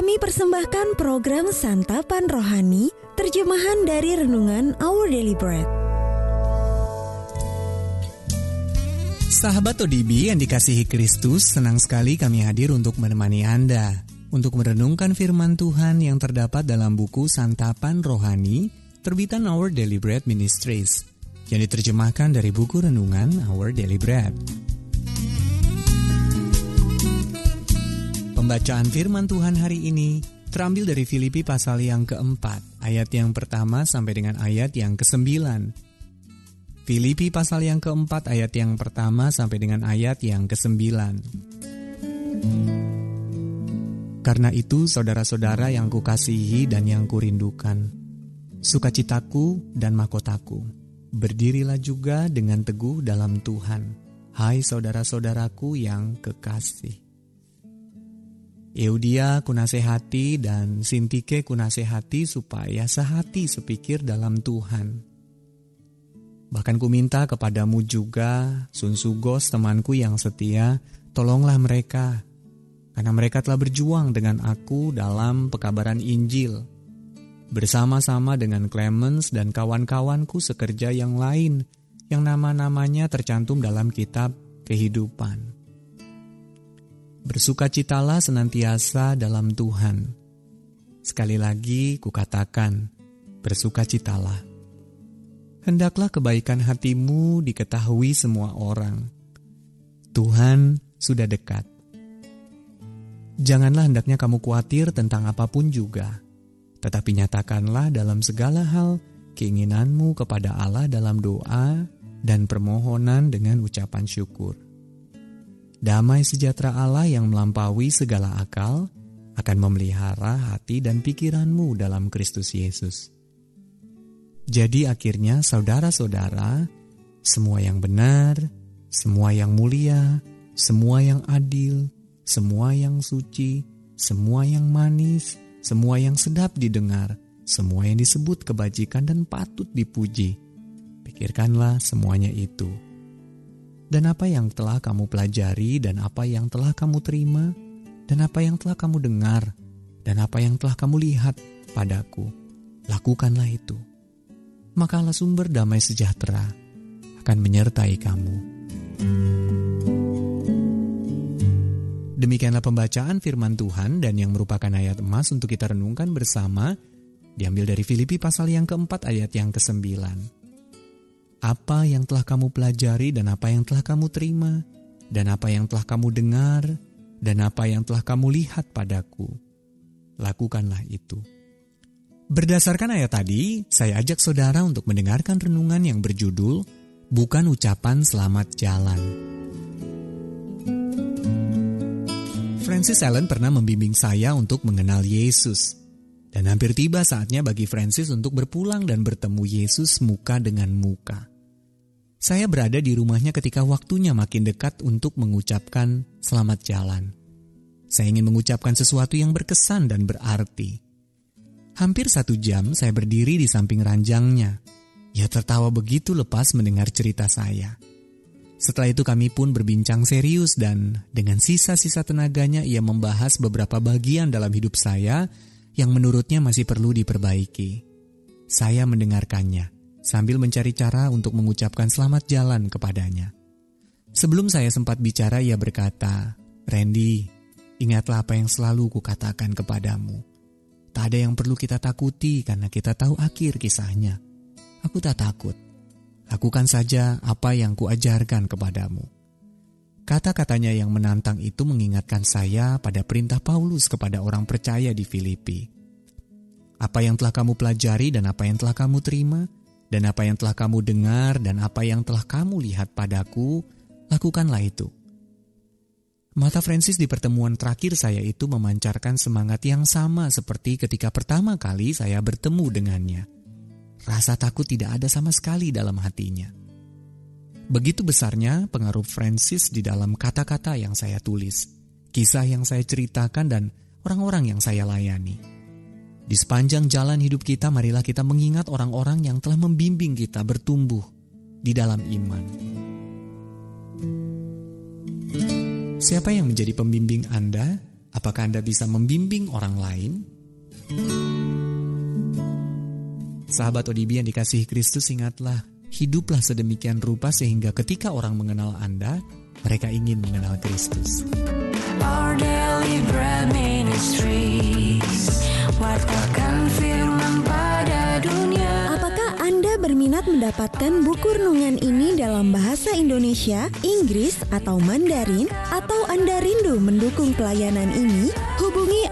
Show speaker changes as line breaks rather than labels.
kami persembahkan program Santapan Rohani, terjemahan dari Renungan Our Daily Bread.
Sahabat ODB yang dikasihi Kristus, senang sekali kami hadir untuk menemani Anda. Untuk merenungkan firman Tuhan yang terdapat dalam buku Santapan Rohani, terbitan Our Daily Bread Ministries, yang diterjemahkan dari buku Renungan Our Daily Bread. Pembacaan firman Tuhan hari ini terambil dari Filipi pasal yang keempat, ayat yang pertama sampai dengan ayat yang kesembilan. Filipi pasal yang keempat, ayat yang pertama sampai dengan ayat yang kesembilan. Karena itu, saudara-saudara yang kukasihi dan yang kurindukan, sukacitaku dan mahkotaku, berdirilah juga dengan teguh dalam Tuhan. Hai saudara-saudaraku yang kekasih. Eudia kunasehati dan Sintike kunasehati supaya sehati sepikir dalam Tuhan. Bahkan ku minta kepadamu juga, Sunsugos temanku yang setia, tolonglah mereka, karena mereka telah berjuang dengan aku dalam pekabaran Injil, bersama-sama dengan Clemens dan kawan-kawanku sekerja yang lain, yang nama-namanya tercantum dalam kitab kehidupan. Bersukacitalah senantiasa dalam Tuhan. Sekali lagi kukatakan, bersukacitalah. Hendaklah kebaikan hatimu diketahui semua orang. Tuhan sudah dekat. Janganlah hendaknya kamu khawatir tentang apa pun juga, tetapi nyatakanlah dalam segala hal keinginanmu kepada Allah dalam doa dan permohonan dengan ucapan syukur Damai sejahtera Allah yang melampaui segala akal akan memelihara hati dan pikiranmu dalam Kristus Yesus. Jadi akhirnya saudara-saudara, semua yang benar, semua yang mulia, semua yang adil, semua yang suci, semua yang manis, semua yang sedap didengar, semua yang disebut kebajikan dan patut dipuji. Pikirkanlah semuanya itu dan apa yang telah kamu pelajari, dan apa yang telah kamu terima, dan apa yang telah kamu dengar, dan apa yang telah kamu lihat padaku. Lakukanlah itu. Maka Allah sumber damai sejahtera akan menyertai kamu. Demikianlah pembacaan firman Tuhan dan yang merupakan ayat emas untuk kita renungkan bersama diambil dari Filipi pasal yang keempat ayat yang kesembilan apa yang telah kamu pelajari dan apa yang telah kamu terima, dan apa yang telah kamu dengar, dan apa yang telah kamu lihat padaku. Lakukanlah itu. Berdasarkan ayat tadi, saya ajak saudara untuk mendengarkan renungan yang berjudul Bukan Ucapan Selamat Jalan. Francis Allen pernah membimbing saya untuk mengenal Yesus. Dan hampir tiba saatnya bagi Francis untuk berpulang dan bertemu Yesus muka dengan muka. Saya berada di rumahnya ketika waktunya makin dekat untuk mengucapkan selamat jalan. Saya ingin mengucapkan sesuatu yang berkesan dan berarti. Hampir satu jam saya berdiri di samping ranjangnya. Ia tertawa begitu lepas mendengar cerita saya. Setelah itu kami pun berbincang serius dan dengan sisa-sisa tenaganya ia membahas beberapa bagian dalam hidup saya yang menurutnya masih perlu diperbaiki. Saya mendengarkannya sambil mencari cara untuk mengucapkan selamat jalan kepadanya. Sebelum saya sempat bicara, ia berkata, Randy, ingatlah apa yang selalu kukatakan kepadamu. Tak ada yang perlu kita takuti karena kita tahu akhir kisahnya. Aku tak takut. Lakukan saja apa yang kuajarkan kepadamu. Kata-katanya yang menantang itu mengingatkan saya pada perintah Paulus kepada orang percaya di Filipi. Apa yang telah kamu pelajari dan apa yang telah kamu terima, dan apa yang telah kamu dengar dan apa yang telah kamu lihat padaku, lakukanlah itu. Mata Francis di pertemuan terakhir saya itu memancarkan semangat yang sama seperti ketika pertama kali saya bertemu dengannya. Rasa takut tidak ada sama sekali dalam hatinya. Begitu besarnya pengaruh Francis di dalam kata-kata yang saya tulis, kisah yang saya ceritakan dan orang-orang yang saya layani. Di sepanjang jalan hidup kita, marilah kita mengingat orang-orang yang telah membimbing kita bertumbuh di dalam iman. Siapa yang menjadi pembimbing Anda Apakah Anda bisa membimbing orang lain? Sahabat ODB yang dikasihi Kristus, ingatlah, hiduplah sedemikian rupa sehingga ketika orang mengenal Anda, mereka ingin mengenal Kristus. Our daily bread ministries,
firman pada dunia. Apakah Anda berminat mendapatkan buku renungan ini dalam bahasa Indonesia, Inggris, atau Mandarin? Atau Anda rindu mendukung pelayanan ini?